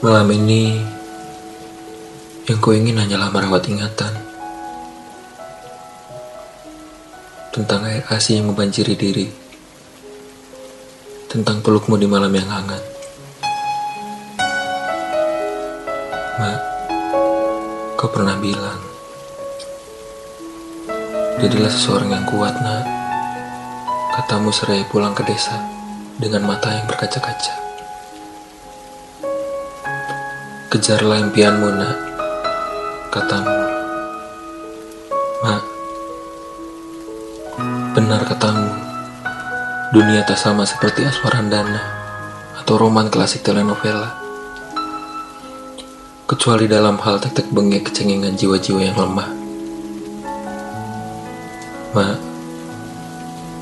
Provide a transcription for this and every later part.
Malam ini, yang ku ingin hanyalah merawat ingatan tentang air asi yang membanjiri diri, tentang pelukmu di malam yang hangat. Mak, kau pernah bilang, jadilah seseorang yang kuat, nak. Katamu seraya pulang ke desa dengan mata yang berkaca-kaca. Kejarlah impianmu, nak. Katamu. Mak. Benar katamu. Dunia tak sama seperti Aswarandana atau roman klasik telenovela. Kecuali dalam hal tetek bengek kecengingan jiwa-jiwa yang lemah. Mak.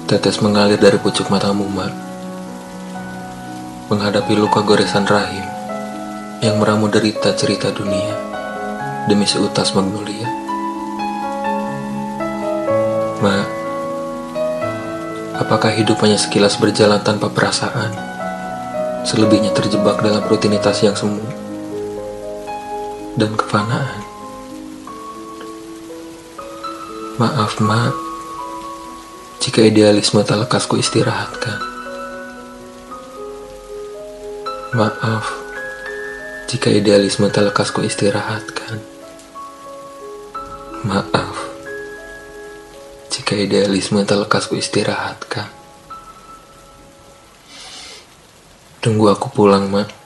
Tetes mengalir dari pucuk matamu, Mak. Menghadapi luka goresan rahim yang meramu derita cerita dunia demi seutas magnolia. Mak, apakah hidup hanya sekilas berjalan tanpa perasaan? Selebihnya terjebak dalam rutinitas yang semu dan kefanaan. Maaf, Mak, jika idealisme tak lekas ku istirahatkan. Maaf, jika idealisme tak lekas ku istirahatkan. Maaf, jika idealisme tak lekas ku istirahatkan. Tunggu aku pulang, Mak.